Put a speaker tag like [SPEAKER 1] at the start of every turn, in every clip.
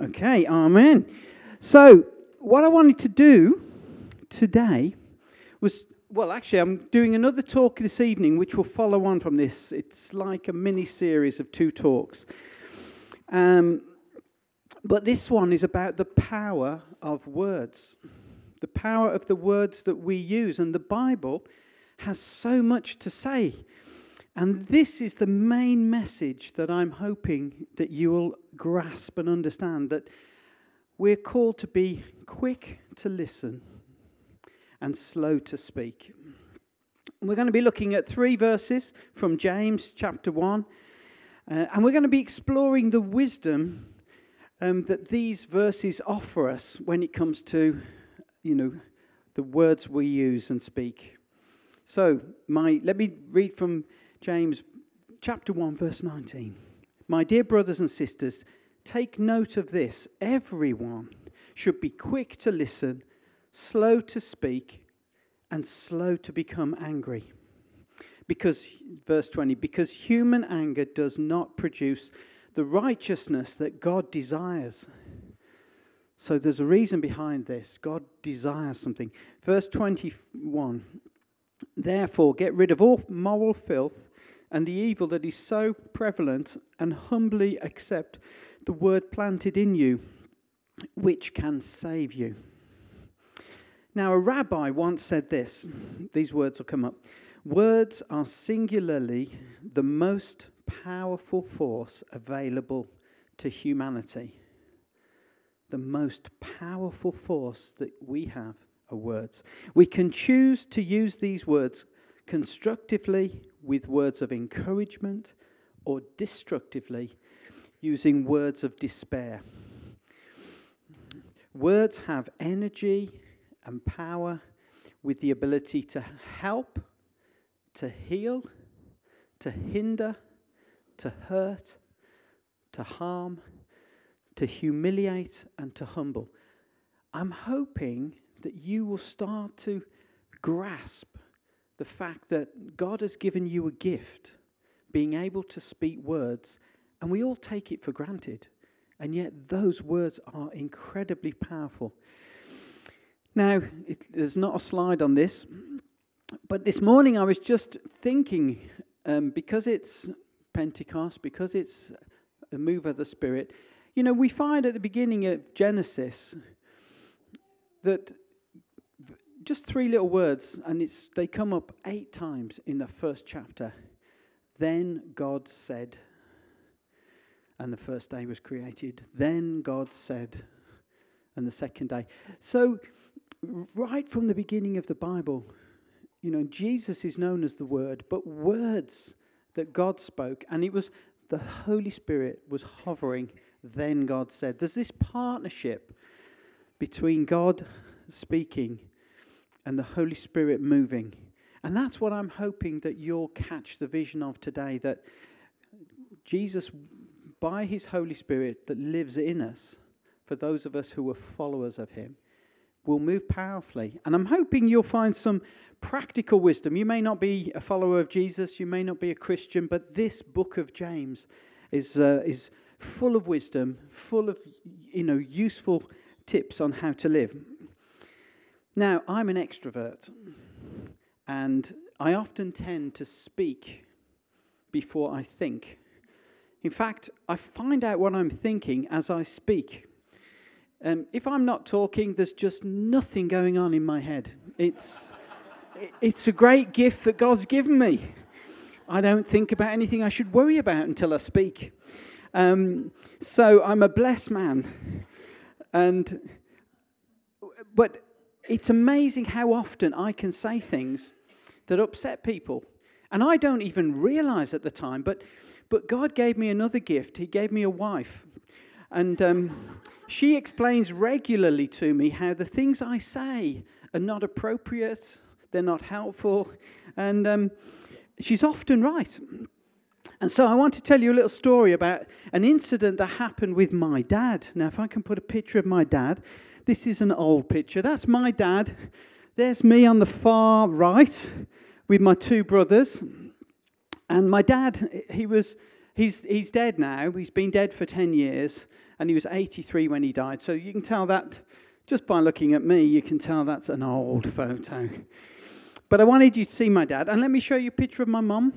[SPEAKER 1] Okay, amen. So, what I wanted to do today was well, actually, I'm doing another talk this evening which will follow on from this. It's like a mini series of two talks. Um, but this one is about the power of words, the power of the words that we use. And the Bible has so much to say. And this is the main message that I'm hoping that you will grasp and understand that we're called to be quick to listen and slow to speak. We're going to be looking at three verses from James chapter 1, uh, and we're going to be exploring the wisdom um, that these verses offer us when it comes to, you know, the words we use and speak. So, my, let me read from James chapter 1, verse 19. My dear brothers and sisters, take note of this. Everyone should be quick to listen slow to speak, and slow to become angry. Because, verse 20, because human anger does not produce the righteousness that God desires. So there's a reason behind this. God desires something. Verse 21 Therefore, get rid of all moral filth and the evil that is so prevalent, and humbly accept the word planted in you, which can save you. Now, a rabbi once said this these words will come up. Words are singularly the most powerful force available to humanity. The most powerful force that we have words. We can choose to use these words constructively with words of encouragement or destructively using words of despair. Words have energy and power with the ability to help, to heal, to hinder, to hurt, to harm, to humiliate, and to humble. I'm hoping that you will start to grasp the fact that God has given you a gift, being able to speak words, and we all take it for granted. And yet, those words are incredibly powerful. Now, it, there's not a slide on this, but this morning I was just thinking um, because it's Pentecost, because it's a move of the Spirit, you know, we find at the beginning of Genesis that just three little words, and it's, they come up eight times in the first chapter. Then God said, and the first day was created. Then God said, and the second day. So, right from the beginning of the Bible, you know, Jesus is known as the Word, but words that God spoke, and it was the Holy Spirit was hovering, then God said. There's this partnership between God speaking and the Holy Spirit moving. And that's what I'm hoping that you'll catch the vision of today that Jesus, by his Holy Spirit that lives in us, for those of us who are followers of him, will move powerfully. And I'm hoping you'll find some practical wisdom. You may not be a follower of Jesus, you may not be a Christian, but this book of James is, uh, is full of wisdom, full of you know, useful tips on how to live. Now, I'm an extrovert, and I often tend to speak before I think. In fact, I find out what I'm thinking as I speak. Um, if I'm not talking, there's just nothing going on in my head. It's, it's a great gift that God's given me. I don't think about anything I should worry about until I speak. Um, so I'm a blessed man. And, but it's amazing how often I can say things that upset people. And I don't even realize at the time, but, but God gave me another gift. He gave me a wife. And um, she explains regularly to me how the things I say are not appropriate, they're not helpful, and um, she's often right. And so I want to tell you a little story about an incident that happened with my dad. Now, if I can put a picture of my dad, this is an old picture. That's my dad. There's me on the far right with my two brothers. And my dad, he was, he's, he's dead now. He's been dead for 10 years. and he was 83 when he died. So you can tell that just by looking at me, you can tell that's an old photo. But I wanted you to see my dad, and let me show you a picture of my mum.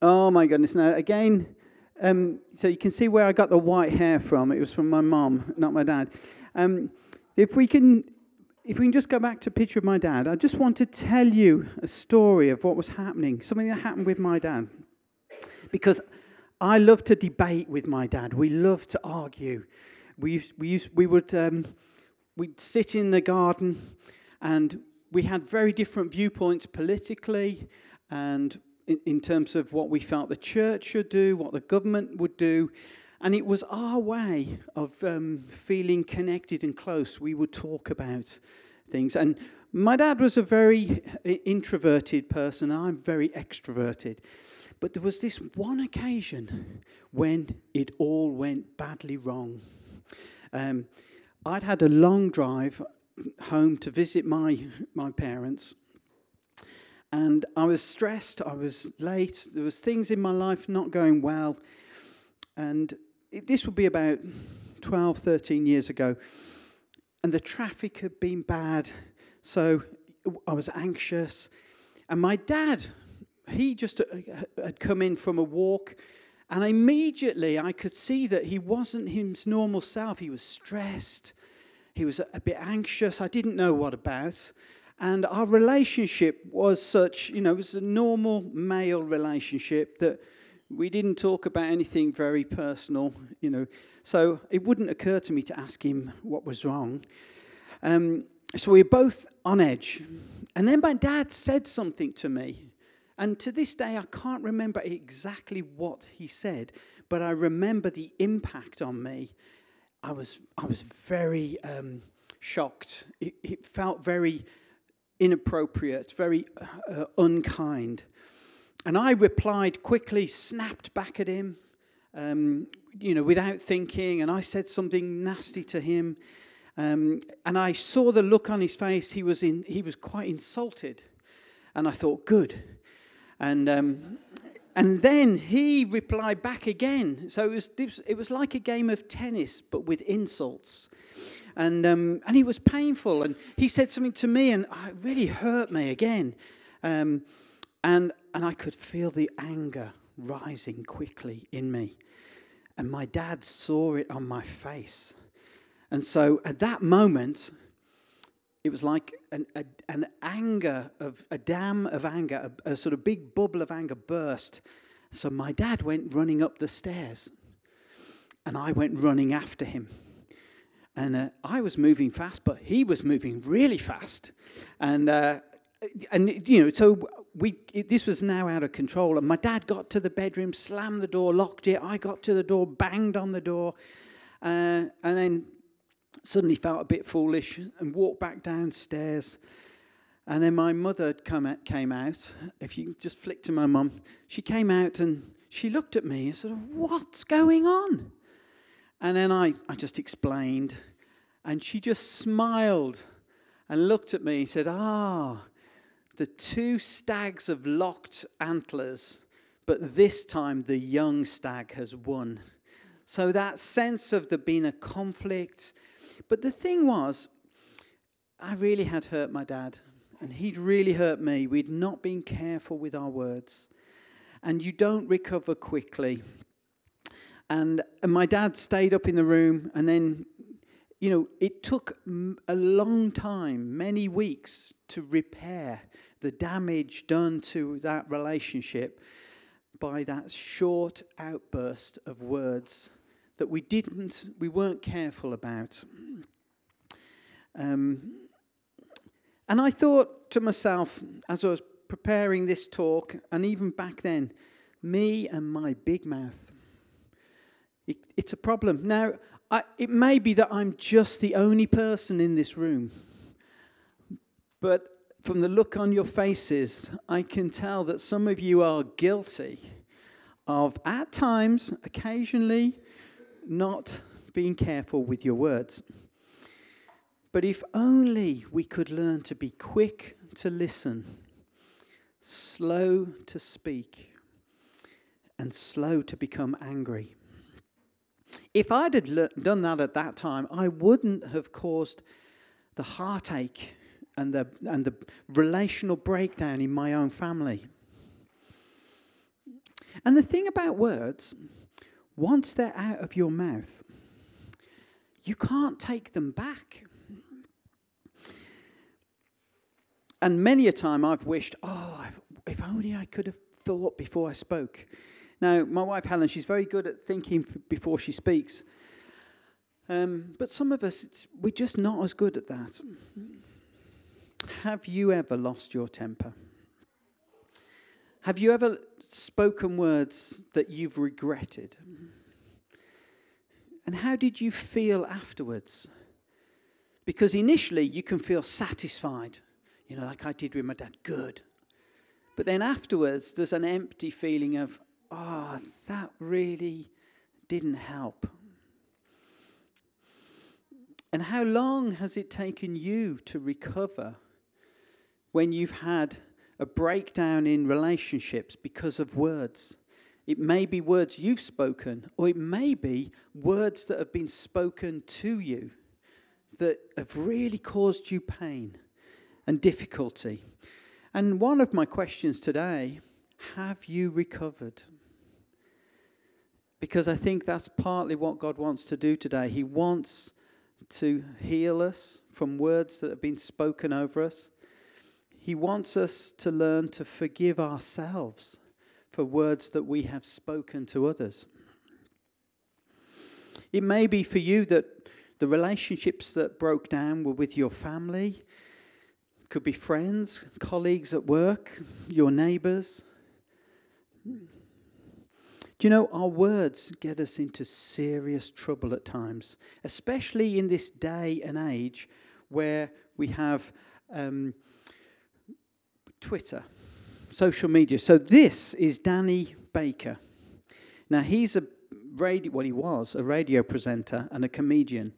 [SPEAKER 1] Oh my goodness! Now again, um, so you can see where I got the white hair from. It was from my mum, not my dad. Um, if we can, if we can just go back to a picture of my dad, I just want to tell you a story of what was happening, something that happened with my dad, because I love to debate with my dad. We love to argue. We used, we used, we would, um, we'd sit in the garden, and we had very different viewpoints politically and in, in terms of what we felt the church should do, what the government would do. And it was our way of um, feeling connected and close. We would talk about things. And my dad was a very introverted person. I'm very extroverted. But there was this one occasion when it all went badly wrong. Um, I'd had a long drive home to visit my, my parents, and I was stressed, I was late, there was things in my life not going well. And it, this would be about 12, 13 years ago. And the traffic had been bad, so I was anxious. And my dad, he just uh, had come in from a walk, and immediately I could see that he wasn't his normal self. He was stressed, he was a bit anxious. I didn't know what about. And our relationship was such, you know, it was a normal male relationship that we didn't talk about anything very personal, you know. So it wouldn't occur to me to ask him what was wrong. Um, so we were both on edge. And then my dad said something to me. And to this day, I can't remember exactly what he said, but I remember the impact on me. I was, I was very um, shocked. It, it felt very inappropriate, very uh, unkind. And I replied quickly, snapped back at him, um, you know, without thinking, and I said something nasty to him. Um, and I saw the look on his face. He was, in, he was quite insulted. And I thought, good. And, um, and then he replied back again. So it was, it was like a game of tennis, but with insults and, um, and he was painful. And he said something to me, and it really hurt me again. Um, and, and I could feel the anger rising quickly in me. And my dad saw it on my face. And so at that moment, it was like an, a, an anger of a dam of anger, a, a sort of big bubble of anger burst. So my dad went running up the stairs, and I went running after him. And uh, I was moving fast, but he was moving really fast. And, uh, and you know, so we, it, this was now out of control. And my dad got to the bedroom, slammed the door, locked it. I got to the door, banged on the door, uh, and then suddenly felt a bit foolish and walked back downstairs. And then my mother come out, came out. If you just flick to my mum, she came out and she looked at me and said, What's going on? And then I, I just explained, and she just smiled and looked at me and said, Ah, the two stags have locked antlers, but this time the young stag has won. So that sense of there being a conflict. But the thing was, I really had hurt my dad, and he'd really hurt me. We'd not been careful with our words. And you don't recover quickly. And, and my dad stayed up in the room, and then, you know, it took a long time, many weeks, to repair the damage done to that relationship by that short outburst of words that we didn't, we weren't careful about. Um, and I thought to myself, as I was preparing this talk, and even back then, me and my big mouth. It, it's a problem. Now, I, it may be that I'm just the only person in this room, but from the look on your faces, I can tell that some of you are guilty of, at times, occasionally, not being careful with your words. But if only we could learn to be quick to listen, slow to speak, and slow to become angry. If I'd have le- done that at that time, I wouldn't have caused the heartache and the, and the relational breakdown in my own family. And the thing about words, once they're out of your mouth, you can't take them back. And many a time I've wished, oh, if only I could have thought before I spoke. Now, my wife Helen, she's very good at thinking f- before she speaks. Um, but some of us, we're just not as good at that. Have you ever lost your temper? Have you ever spoken words that you've regretted? And how did you feel afterwards? Because initially you can feel satisfied, you know, like I did with my dad, good. But then afterwards there's an empty feeling of, oh, that really didn't help. And how long has it taken you to recover when you've had a breakdown in relationships because of words? It may be words you've spoken, or it may be words that have been spoken to you that have really caused you pain and difficulty. And one of my questions today have you recovered? Because I think that's partly what God wants to do today. He wants to heal us from words that have been spoken over us. He wants us to learn to forgive ourselves for words that we have spoken to others. It may be for you that the relationships that broke down were with your family, could be friends, colleagues at work, your neighbors. Do you know, our words get us into serious trouble at times, especially in this day and age where we have um, Twitter, social media. So this is Danny Baker. Now he's a radio, well, he was a radio presenter and a comedian,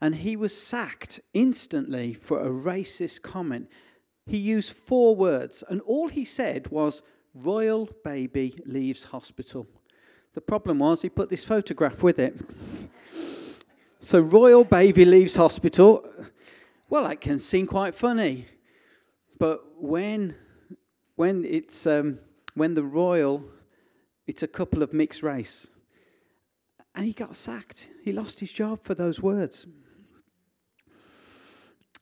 [SPEAKER 1] and he was sacked instantly for a racist comment. He used four words, and all he said was, Royal baby leaves hospital. The problem was he put this photograph with it. so, royal baby leaves hospital. Well, that can seem quite funny. But when, when, it's, um, when the royal, it's a couple of mixed race, and he got sacked, he lost his job for those words.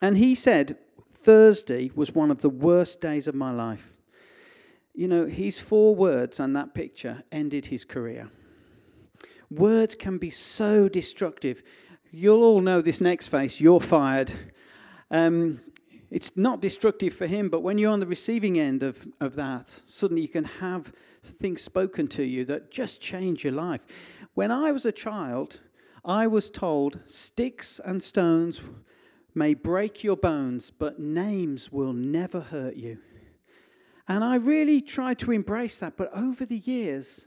[SPEAKER 1] And he said, Thursday was one of the worst days of my life. You know, his four words on that picture ended his career. Words can be so destructive. You'll all know this next face you're fired. Um, it's not destructive for him, but when you're on the receiving end of, of that, suddenly you can have things spoken to you that just change your life. When I was a child, I was told sticks and stones may break your bones, but names will never hurt you. And I really tried to embrace that, but over the years,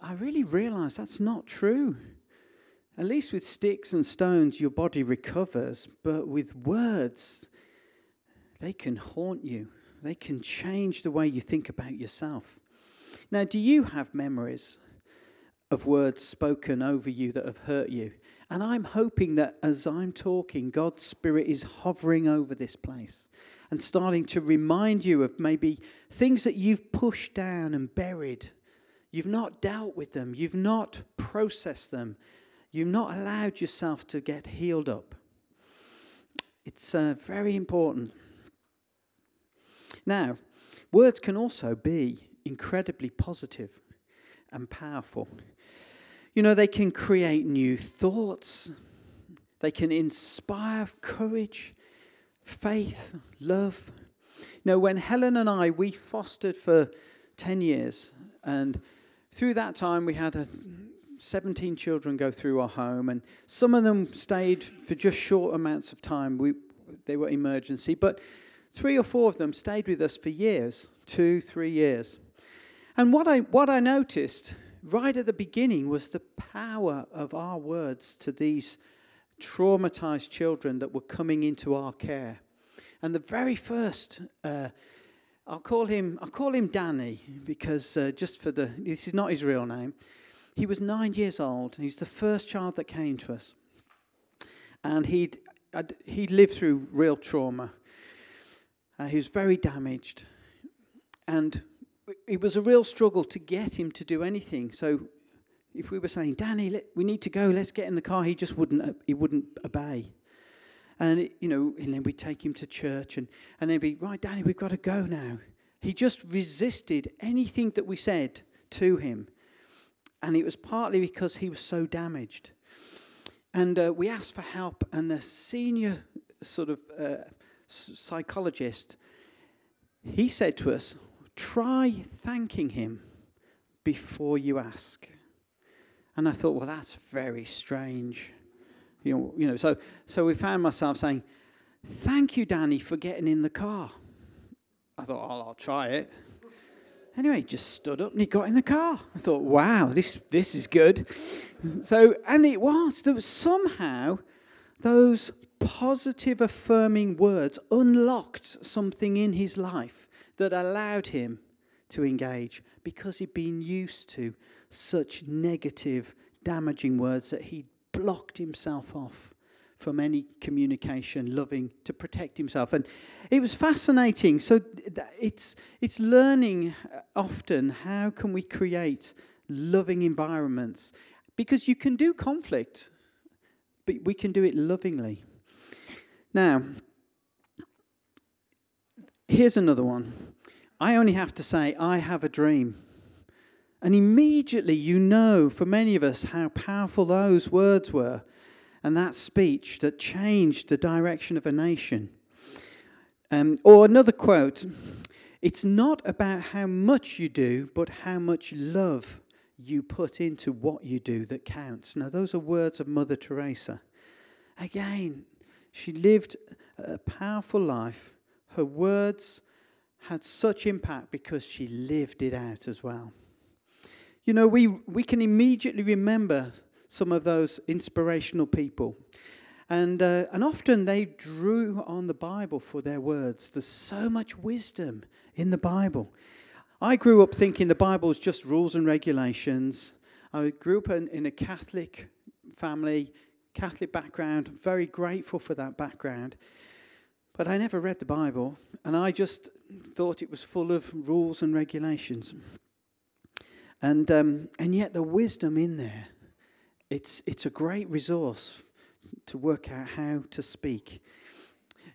[SPEAKER 1] I really realized that's not true. At least with sticks and stones, your body recovers, but with words, they can haunt you. They can change the way you think about yourself. Now, do you have memories of words spoken over you that have hurt you? And I'm hoping that as I'm talking, God's Spirit is hovering over this place and starting to remind you of maybe things that you've pushed down and buried. You've not dealt with them, you've not processed them, you've not allowed yourself to get healed up. It's uh, very important. Now, words can also be incredibly positive and powerful. You know, they can create new thoughts, they can inspire courage, faith, love. You know, when Helen and I, we fostered for 10 years, and through that time we had a 17 children go through our home, and some of them stayed for just short amounts of time. We, they were emergency, but three or four of them stayed with us for years two, three years. And what I, what I noticed right at the beginning was the power of our words to these traumatized children that were coming into our care. And the very first, uh, I'll call him, I'll call him Danny because uh, just for the, this is not his real name. he was nine years old. He's the first child that came to us. And he'd, he'd lived through real trauma. Uh, he was very damaged. And it was a real struggle to get him to do anything. So if we were saying, Danny, let, we need to go, let's get in the car, he just wouldn't, uh, he wouldn't obey. And, it, you know, and then we'd take him to church and, and they'd be, right, Danny, we've got to go now. He just resisted anything that we said to him. And it was partly because he was so damaged. And uh, we asked for help, and the senior sort of uh, psychologist, he said to us, try thanking him before you ask. And I thought, well, that's very strange. You know, you know so, so we found myself saying, thank you, Danny, for getting in the car. I thought, oh, I'll try it. Anyway, he just stood up and he got in the car. I thought, wow, this, this is good. so, and it was. There was somehow those positive, affirming words unlocked something in his life that allowed him to engage because he'd been used to such negative, damaging words that he blocked himself off from any communication, loving to protect himself. And it was fascinating. So it's, it's learning uh, often how can we create loving environments because you can do conflict, but we can do it lovingly. Now, here's another one. I only have to say, I have a dream. And immediately you know, for many of us, how powerful those words were and that speech that changed the direction of a nation. Um, or another quote it's not about how much you do, but how much love you put into what you do that counts. Now, those are words of Mother Teresa. Again, she lived a powerful life. Her words had such impact because she lived it out as well. You know, we, we can immediately remember some of those inspirational people. And, uh, and often they drew on the Bible for their words. There's so much wisdom in the Bible. I grew up thinking the Bible was just rules and regulations. I grew up in, in a Catholic family, Catholic background, very grateful for that background. But I never read the Bible, and I just thought it was full of rules and regulations. And, um, and yet, the wisdom in there it's, it's a great resource to work out how to speak.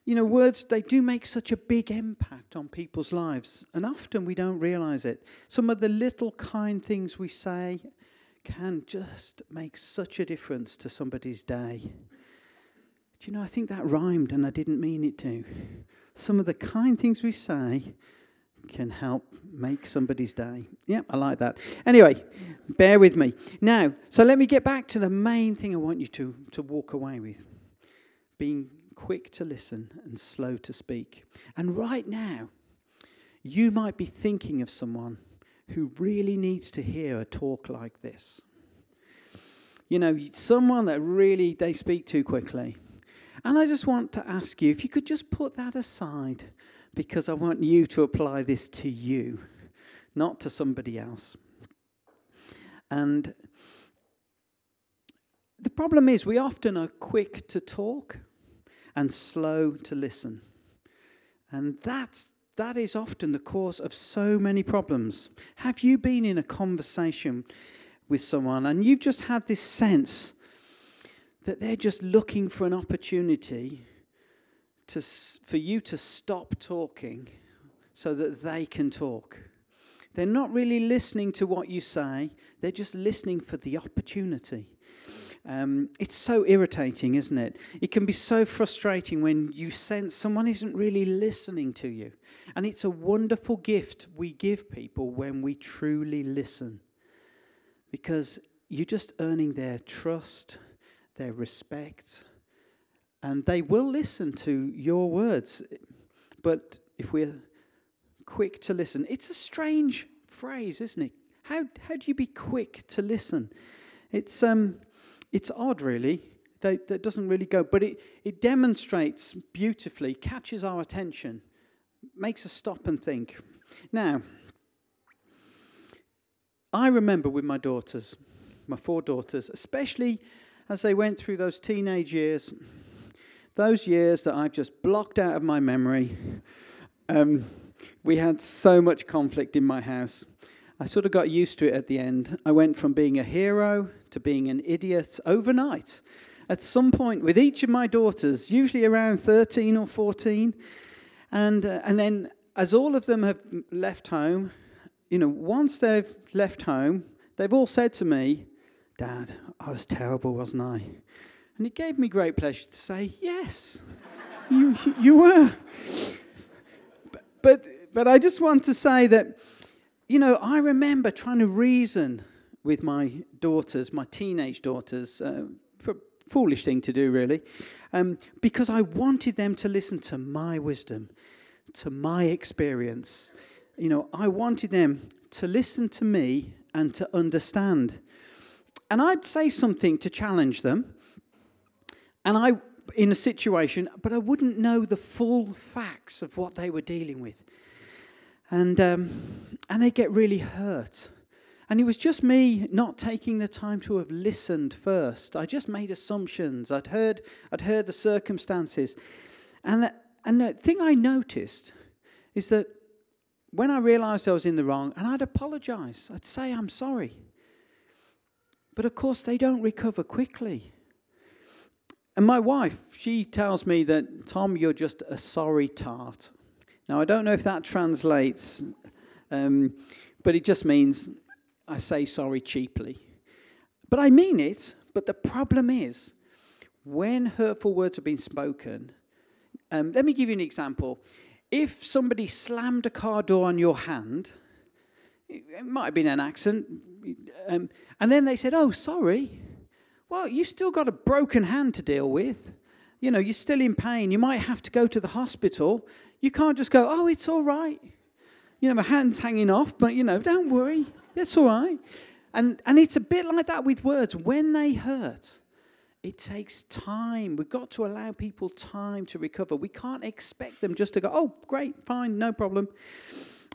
[SPEAKER 1] You know, words, they do make such a big impact on people's lives, and often we don't realize it. Some of the little kind things we say can just make such a difference to somebody's day. Do you know, I think that rhymed and I didn't mean it to. Some of the kind things we say can help make somebody's day. Yeah, I like that. Anyway, bear with me. Now, so let me get back to the main thing I want you to, to walk away with being quick to listen and slow to speak. And right now, you might be thinking of someone who really needs to hear a talk like this. You know, someone that really they speak too quickly. And I just want to ask you if you could just put that aside because I want you to apply this to you, not to somebody else. And the problem is, we often are quick to talk and slow to listen. And that's, that is often the cause of so many problems. Have you been in a conversation with someone and you've just had this sense that they're just looking for an opportunity to, for you to stop talking so that they can talk. They're not really listening to what you say, they're just listening for the opportunity. Um, it's so irritating, isn't it? It can be so frustrating when you sense someone isn't really listening to you. And it's a wonderful gift we give people when we truly listen. Because you're just earning their trust, their respect, and they will listen to your words. But if we're quick to listen, it's a strange phrase, isn't it? How, how do you be quick to listen? It's, um, it's odd, really. That, that doesn't really go, but it, it demonstrates beautifully, catches our attention, makes us stop and think. Now, I remember with my daughters, my four daughters, especially as they went through those teenage years, those years that I've just blocked out of my memory. Um, we had so much conflict in my house. I sort of got used to it at the end. I went from being a hero to being an idiot overnight. At some point, with each of my daughters, usually around 13 or 14, and, uh, and then as all of them have left home, you know, once they've left home, they've all said to me, Dad, I was terrible, wasn't I? And it gave me great pleasure to say, Yes, you, you were. But, but I just want to say that, you know, I remember trying to reason with my daughters, my teenage daughters, uh, foolish thing to do, really, um, because I wanted them to listen to my wisdom, to my experience. You know, I wanted them to listen to me and to understand. And I'd say something to challenge them. And I, in a situation, but I wouldn't know the full facts of what they were dealing with. And, um, and they get really hurt. And it was just me not taking the time to have listened first. I just made assumptions. I'd heard, I'd heard the circumstances. And, that, and the thing I noticed is that when I realized I was in the wrong, and I'd apologize, I'd say, I'm sorry. But of course, they don't recover quickly. And my wife, she tells me that, Tom, you're just a sorry tart. Now, I don't know if that translates, um, but it just means I say sorry cheaply. But I mean it, but the problem is, when hurtful words have been spoken, um, let me give you an example. If somebody slammed a car door on your hand, it might have been an accident, um, and then they said, Oh, sorry. Well, you've still got a broken hand to deal with. You know, you're still in pain. You might have to go to the hospital. You can't just go, Oh, it's all right. You know, my hand's hanging off, but, you know, don't worry. It's all right. And, and it's a bit like that with words. When they hurt, it takes time. We've got to allow people time to recover. We can't expect them just to go, oh, great, fine, no problem.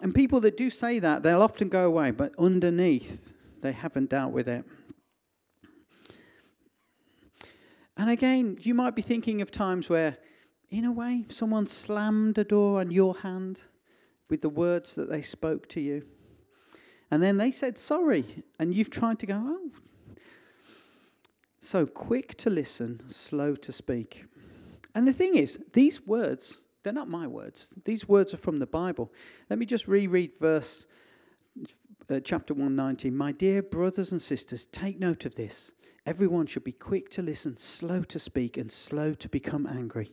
[SPEAKER 1] And people that do say that, they'll often go away, but underneath, they haven't dealt with it. And again, you might be thinking of times where, in a way, someone slammed a door on your hand with the words that they spoke to you. And then they said sorry, and you've tried to go, oh, so quick to listen, slow to speak. And the thing is, these words, they're not my words. These words are from the Bible. Let me just reread verse uh, chapter 119. My dear brothers and sisters, take note of this. Everyone should be quick to listen, slow to speak, and slow to become angry.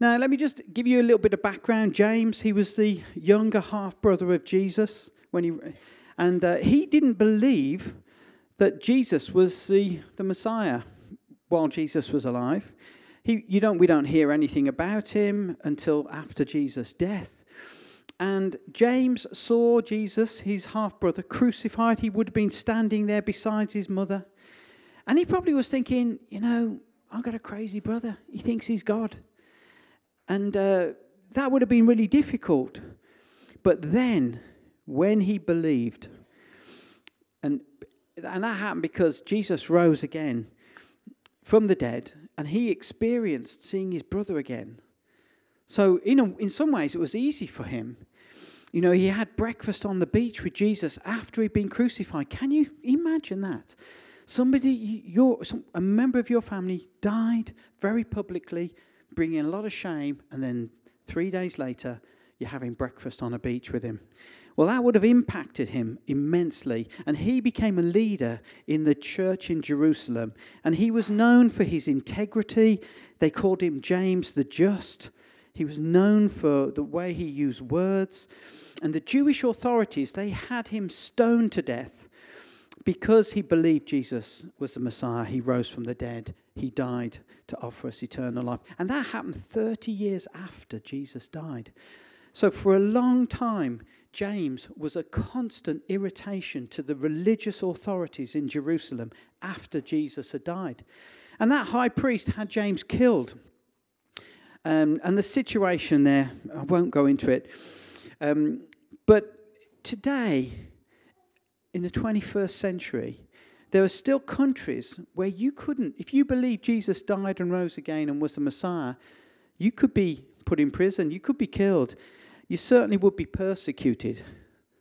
[SPEAKER 1] Now, let me just give you a little bit of background. James, he was the younger half brother of Jesus when he, and uh, he didn't believe that Jesus was the, the Messiah while Jesus was alive. He, you don't, we don't hear anything about him until after Jesus' death. And James saw Jesus, his half brother, crucified. He would have been standing there beside his mother. And he probably was thinking, you know, I've got a crazy brother. He thinks he's God. And uh, that would have been really difficult. But then, when he believed, and and that happened because Jesus rose again from the dead and he experienced seeing his brother again. So, in, a, in some ways, it was easy for him. You know, he had breakfast on the beach with Jesus after he'd been crucified. Can you imagine that? Somebody, your, some, a member of your family died very publicly, bringing a lot of shame, and then three days later, you're having breakfast on a beach with him. Well, that would have impacted him immensely. And he became a leader in the church in Jerusalem. And he was known for his integrity. They called him James the Just. He was known for the way he used words. And the Jewish authorities, they had him stoned to death because he believed Jesus was the Messiah. He rose from the dead. He died to offer us eternal life. And that happened 30 years after Jesus died. So, for a long time, James was a constant irritation to the religious authorities in Jerusalem after Jesus had died. And that high priest had James killed. Um, and the situation there, I won't go into it. Um, but today, in the 21st century, There are still countries where you couldn't, if you believe Jesus died and rose again and was the Messiah, you could be put in prison, you could be killed, you certainly would be persecuted.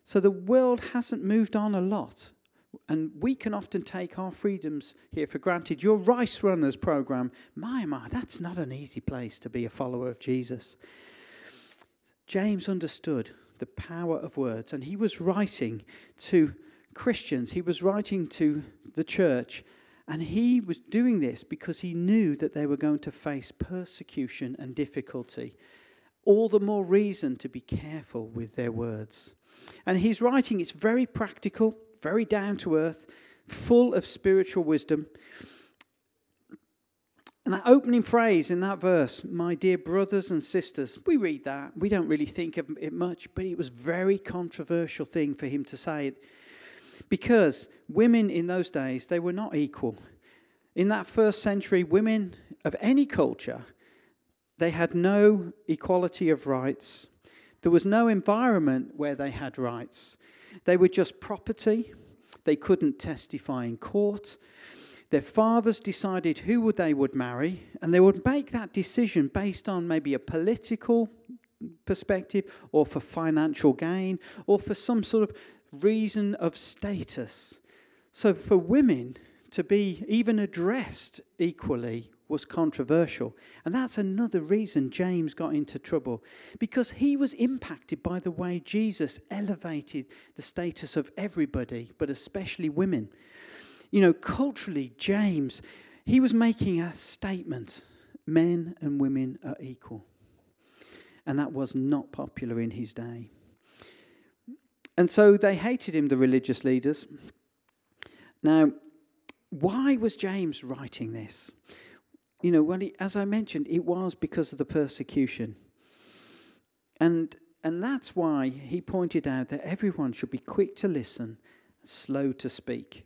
[SPEAKER 1] So the world hasn't moved on a lot. And we can often take our freedoms here for granted. Your Rice Runners program, my, my, that's not an easy place to be a follower of Jesus. James understood the power of words, and he was writing to Christians, he was writing to the church, and he was doing this because he knew that they were going to face persecution and difficulty. All the more reason to be careful with their words. And he's writing, it's very practical, very down to earth, full of spiritual wisdom. And that opening phrase in that verse, my dear brothers and sisters, we read that. We don't really think of it much, but it was very controversial thing for him to say it. Because women in those days, they were not equal. In that first century, women of any culture, they had no equality of rights. There was no environment where they had rights. They were just property. They couldn't testify in court. Their fathers decided who they would marry, and they would make that decision based on maybe a political perspective, or for financial gain, or for some sort of reason of status. So for women to be even addressed equally was controversial. And that's another reason James got into trouble, because he was impacted by the way Jesus elevated the status of everybody, but especially women you know, culturally, James, he was making a statement men and women are equal. And that was not popular in his day. And so they hated him, the religious leaders. Now, why was James writing this? You know, well, as I mentioned, it was because of the persecution. And, and that's why he pointed out that everyone should be quick to listen, slow to speak.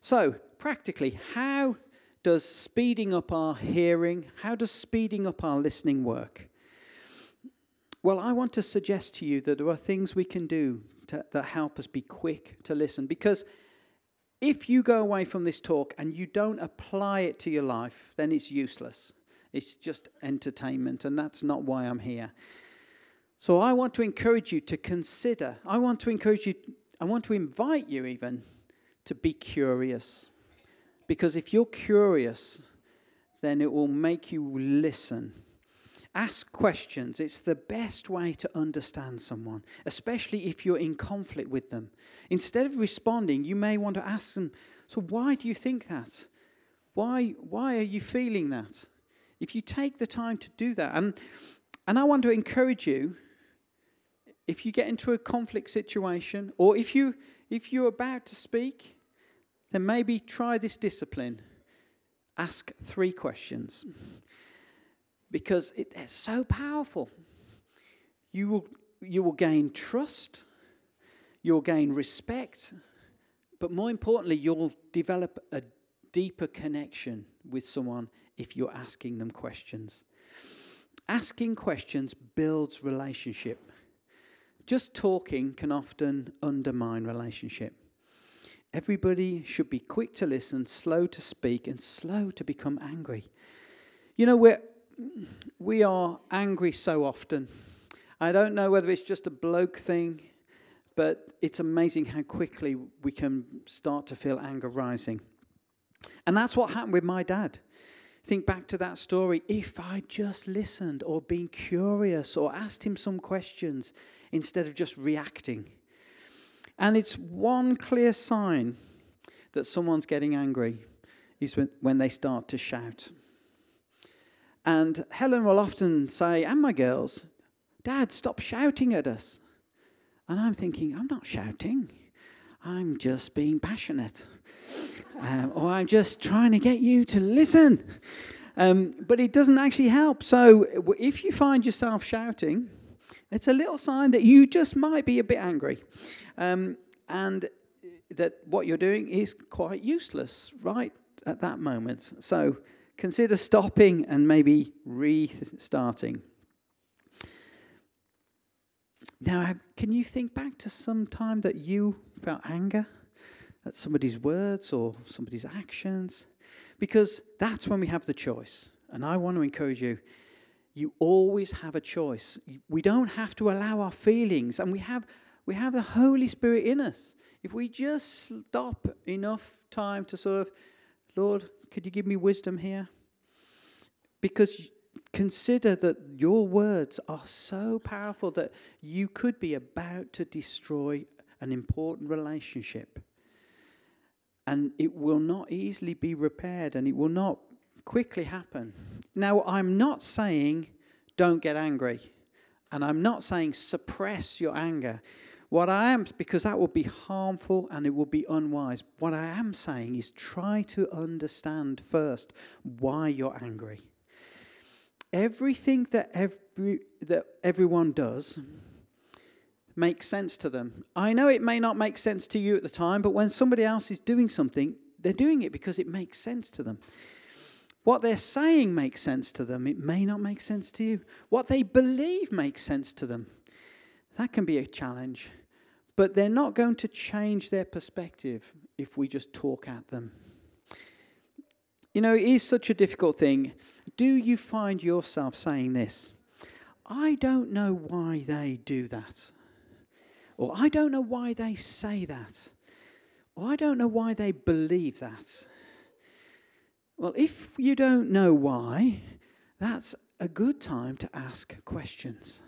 [SPEAKER 1] So, practically, how does speeding up our hearing, how does speeding up our listening work? Well, I want to suggest to you that there are things we can do to, that help us be quick to listen. Because if you go away from this talk and you don't apply it to your life, then it's useless. It's just entertainment, and that's not why I'm here. So I want to encourage you to consider, I want to encourage you, I want to invite you even to be curious. Because if you're curious, then it will make you listen. Ask questions. It's the best way to understand someone, especially if you're in conflict with them. Instead of responding, you may want to ask them, So, why do you think that? Why, why are you feeling that? If you take the time to do that, and, and I want to encourage you, if you get into a conflict situation, or if you if you're about to speak, then maybe try this discipline. Ask three questions because it's so powerful. You will, you will gain trust, you'll gain respect, but more importantly, you'll develop a deeper connection with someone if you're asking them questions. Asking questions builds relationship. Just talking can often undermine relationship. Everybody should be quick to listen, slow to speak, and slow to become angry. You know, we're, we are angry so often. I don't know whether it's just a bloke thing, but it's amazing how quickly we can start to feel anger rising. And that's what happened with my dad. Think back to that story. If I just listened or been curious or asked him some questions, instead of just reacting. And it's one clear sign that someone's getting angry is when they start to shout. And Helen will often say, and my girls, Dad, stop shouting at us. And I'm thinking, I'm not shouting. I'm just being passionate. Um, or I'm just trying to get you to listen. Um, but it doesn't actually help. So if you find yourself shouting, it's a little sign that you just might be a bit angry. Um, and that what you're doing is quite useless right at that moment. So consider stopping and maybe restarting. Now, can you think back to some time that you felt anger? at somebody's words or somebody's actions, because that's when we have the choice. And I want to encourage you you always have a choice. We don't have to allow our feelings, and we have, we have the Holy Spirit in us. If we just stop enough time to sort of, Lord, could you give me wisdom here? Because consider that your words are so powerful that you could be about to destroy an important relationship. And it will not easily be repaired and it will not quickly happen. Now, I'm not saying don't get angry, and I'm not saying suppress your anger. What I am, because that would be harmful and it would be unwise, what I am saying is try to understand first why you're angry. Everything that, every, that everyone does makes sense to them. I know it may not make sense to you at the time, but when somebody else is doing something, they're doing it because it makes sense to them. What they're saying makes sense to them. It may not make sense to you. What they believe makes sense to them. That can be a challenge. But they're not going to change their perspective if we just talk at them. You know, it is such a difficult thing. Do you find yourself saying this? I don't know why they do that. Or I don't know why they say that. Or I don't know why they believe that. Well, if you don't know why, that's a good time to ask questions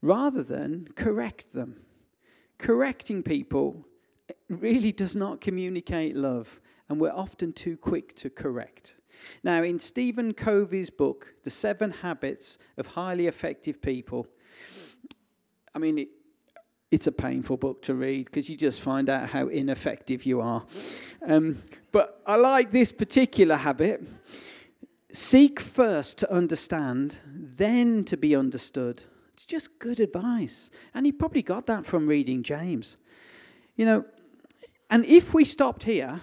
[SPEAKER 1] rather than correct them. Correcting people really does not communicate love, and we're often too quick to correct. Now, in Stephen Covey's book, The Seven Habits of Highly Effective People, I mean, it, it's a painful book to read because you just find out how ineffective you are. Um, but I like this particular habit. Seek first to understand, then to be understood. It's just good advice. And he probably got that from reading James. You know, and if we stopped here,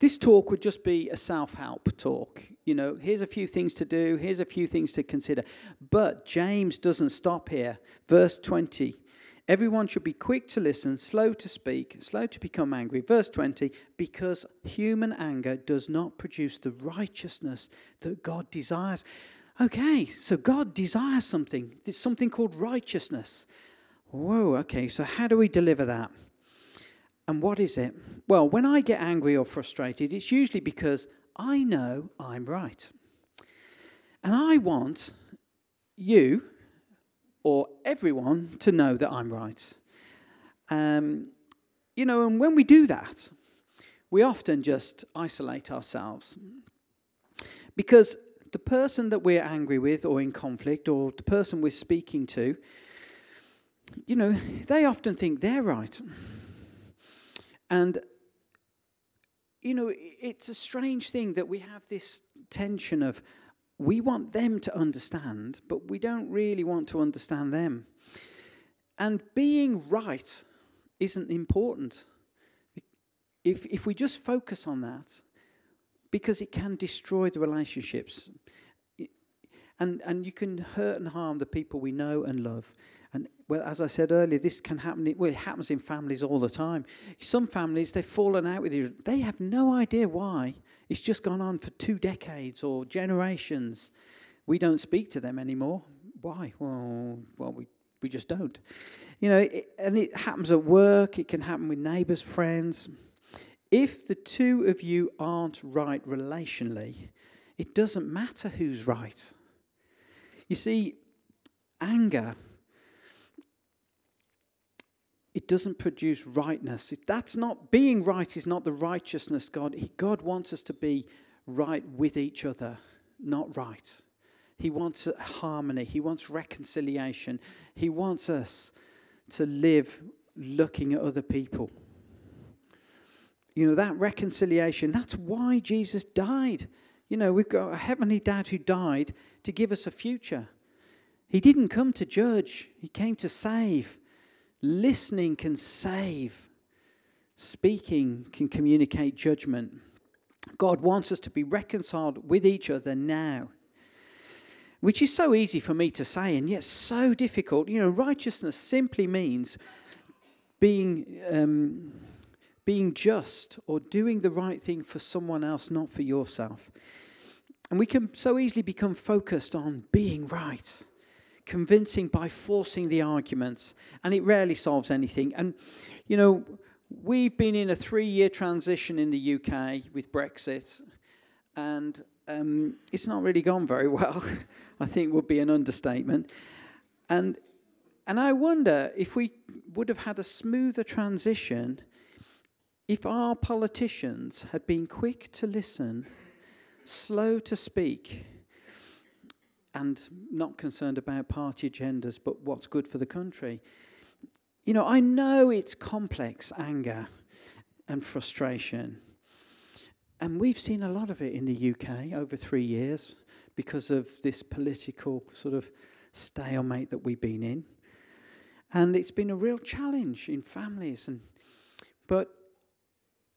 [SPEAKER 1] this talk would just be a self help talk. You know, here's a few things to do, here's a few things to consider. But James doesn't stop here. Verse 20 Everyone should be quick to listen, slow to speak, slow to become angry. Verse 20, because human anger does not produce the righteousness that God desires. Okay, so God desires something. There's something called righteousness. Whoa, okay, so how do we deliver that? And what is it? Well, when I get angry or frustrated, it's usually because I know I'm right. And I want you or everyone to know that I'm right. Um, you know, and when we do that, we often just isolate ourselves. Because the person that we're angry with or in conflict or the person we're speaking to, you know, they often think they're right. And, you know, it's a strange thing that we have this tension of, we want them to understand, but we don't really want to understand them. And being right isn't important. If, if we just focus on that, because it can destroy the relationships. And, and you can hurt and harm the people we know and love. And well, as I said earlier, this can happen. Well, it happens in families all the time. Some families they've fallen out with you. They have no idea why. It's just gone on for two decades or generations. We don't speak to them anymore. Why? Well, well, we we just don't. You know, it, and it happens at work. It can happen with neighbours, friends. If the two of you aren't right relationally, it doesn't matter who's right. You see, anger it doesn't produce rightness. That's not being right is not the righteousness God. God wants us to be right with each other, not right. He wants harmony. He wants reconciliation. He wants us to live looking at other people. You know, that reconciliation, that's why Jesus died. You know, we've got a heavenly dad who died to give us a future. He didn't come to judge, he came to save. Listening can save, speaking can communicate judgment. God wants us to be reconciled with each other now, which is so easy for me to say and yet so difficult. You know, righteousness simply means being, um, being just or doing the right thing for someone else, not for yourself. And we can so easily become focused on being right, convincing by forcing the arguments, and it rarely solves anything. And, you know, we've been in a three year transition in the UK with Brexit, and um, it's not really gone very well, I think would be an understatement. And, and I wonder if we would have had a smoother transition if our politicians had been quick to listen slow to speak, and not concerned about party agendas, but what's good for the country. You know, I know it's complex anger and frustration. And we've seen a lot of it in the UK over three years because of this political sort of stalemate that we've been in. And it's been a real challenge in families and but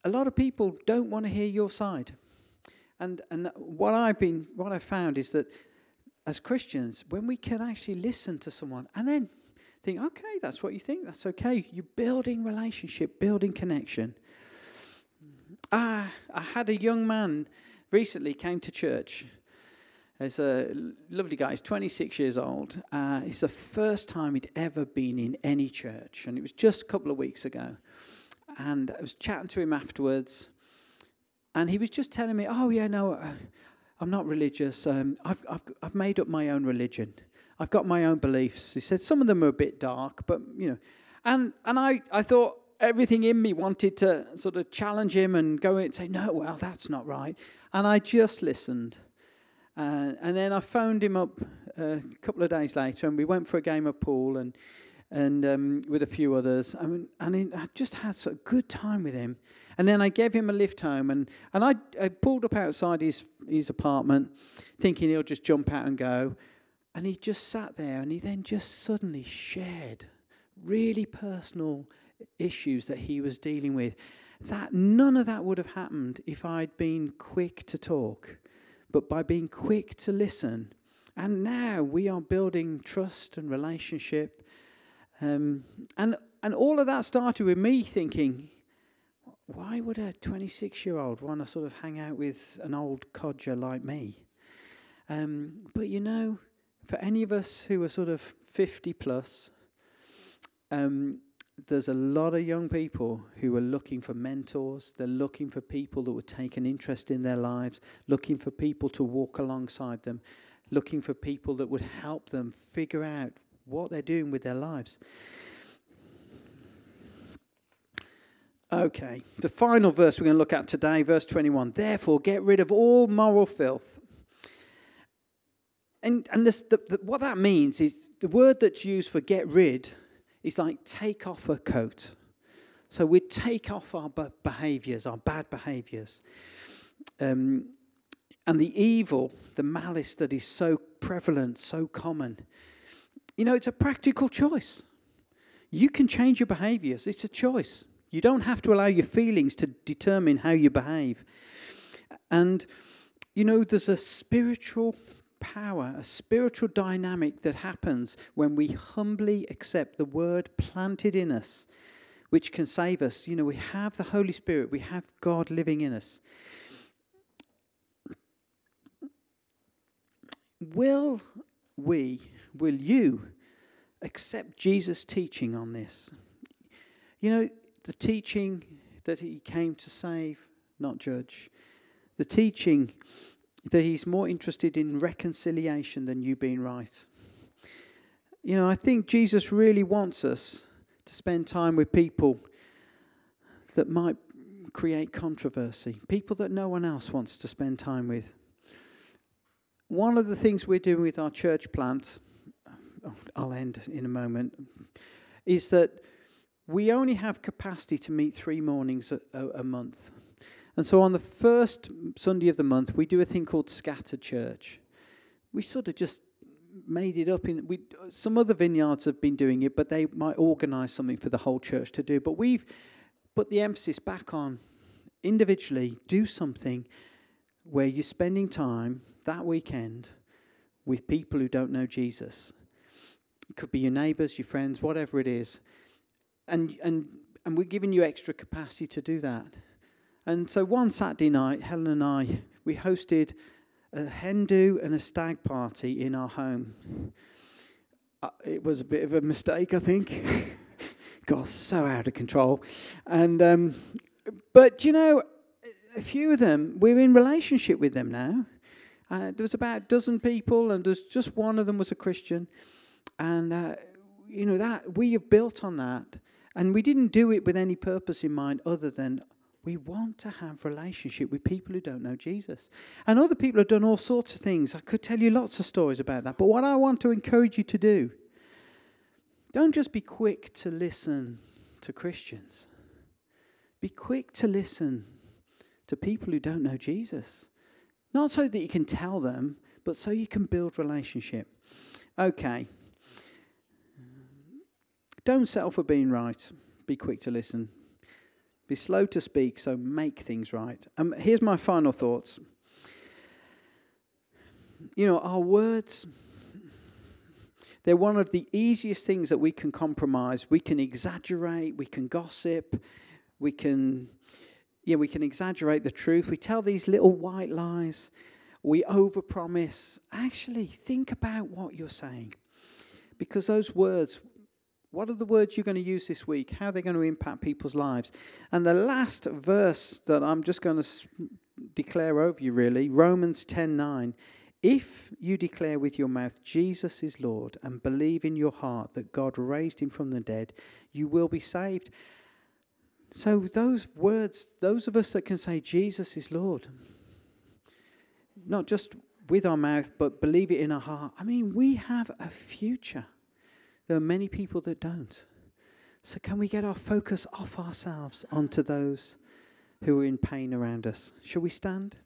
[SPEAKER 1] a lot of people don't want to hear your side. And, and what I've been, what I've found is that as Christians, when we can actually listen to someone and then think, okay, that's what you think, that's okay. You're building relationship, building connection. Ah, I had a young man recently came to church. He's a lovely guy. He's 26 years old. Uh, it's the first time he'd ever been in any church, and it was just a couple of weeks ago. And I was chatting to him afterwards, and he was just telling me, "Oh yeah, no, uh, I'm not religious. Um, I've, I've, I've made up my own religion. I've got my own beliefs." He said some of them are a bit dark, but you know, and and I, I thought everything in me wanted to sort of challenge him and go and say, "No, well, that's not right." And I just listened, uh, and then I phoned him up uh, a couple of days later, and we went for a game of pool and and um, with a few others. I mean, and I just had such a good time with him. And then I gave him a lift home, and, and I, I pulled up outside his, his apartment, thinking he'll just jump out and go. And he just sat there, and he then just suddenly shared really personal issues that he was dealing with. That none of that would have happened if I'd been quick to talk, but by being quick to listen. And now we are building trust and relationship. Um, and, and all of that started with me thinking, why would a 26 year old want to sort of hang out with an old codger like me? Um, but you know, for any of us who are sort of 50 plus, um, there's a lot of young people who are looking for mentors. They're looking for people that would take an interest in their lives, looking for people to walk alongside them, looking for people that would help them figure out what they're doing with their lives. Okay, the final verse we're going to look at today, verse 21. Therefore, get rid of all moral filth. And, and this, the, the, what that means is the word that's used for get rid is like take off a coat. So we take off our behaviors, our bad behaviors. Um, and the evil, the malice that is so prevalent, so common. You know, it's a practical choice. You can change your behaviors, it's a choice. You don't have to allow your feelings to determine how you behave. And, you know, there's a spiritual power, a spiritual dynamic that happens when we humbly accept the word planted in us, which can save us. You know, we have the Holy Spirit, we have God living in us. Will we, will you accept Jesus' teaching on this? You know, the teaching that he came to save, not judge. The teaching that he's more interested in reconciliation than you being right. You know, I think Jesus really wants us to spend time with people that might create controversy, people that no one else wants to spend time with. One of the things we're doing with our church plant, I'll end in a moment, is that we only have capacity to meet three mornings a, a, a, month. And so on the first Sunday of the month, we do a thing called Scatter Church. We sort of just made it up in we some other vineyards have been doing it but they might organize something for the whole church to do but we've put the emphasis back on individually do something where you're spending time that weekend with people who don't know Jesus it could be your neighbors your friends whatever it is and and and we're giving you extra capacity to do that. And so one Saturday night, Helen and I, we hosted a hen do and a stag party in our home. Uh, it was a bit of a mistake, I think. Got so out of control. And, um, but you know, a few of them, we're in relationship with them now. Uh, there was about a dozen people, and there's just one of them was a Christian. And, uh, you know, that we have built on that. And we didn't do it with any purpose in mind other than we want to have relationship with people who don't know Jesus. And other people have done all sorts of things. I could tell you lots of stories about that. But what I want to encourage you to do, don't just be quick to listen to Christians. Be quick to listen to people who don't know Jesus. Not so that you can tell them, but so you can build relationship. Okay. Don't settle for being right. Be quick to listen. Be slow to speak, so make things right. Um, here's my final thoughts. You know, our words, they're one of the easiest things that we can compromise. We can exaggerate, we can gossip, we can, yeah, we can exaggerate the truth. We tell these little white lies, we overpromise. Actually, think about what you're saying. Because those words what are the words you're going to use this week? How are they going to impact people's lives? And the last verse that I'm just going to declare over you, really, Romans 10 9. If you declare with your mouth Jesus is Lord and believe in your heart that God raised him from the dead, you will be saved. So, those words, those of us that can say Jesus is Lord, not just with our mouth, but believe it in our heart, I mean, we have a future. There are many people that don't. So, can we get our focus off ourselves onto those who are in pain around us? Shall we stand?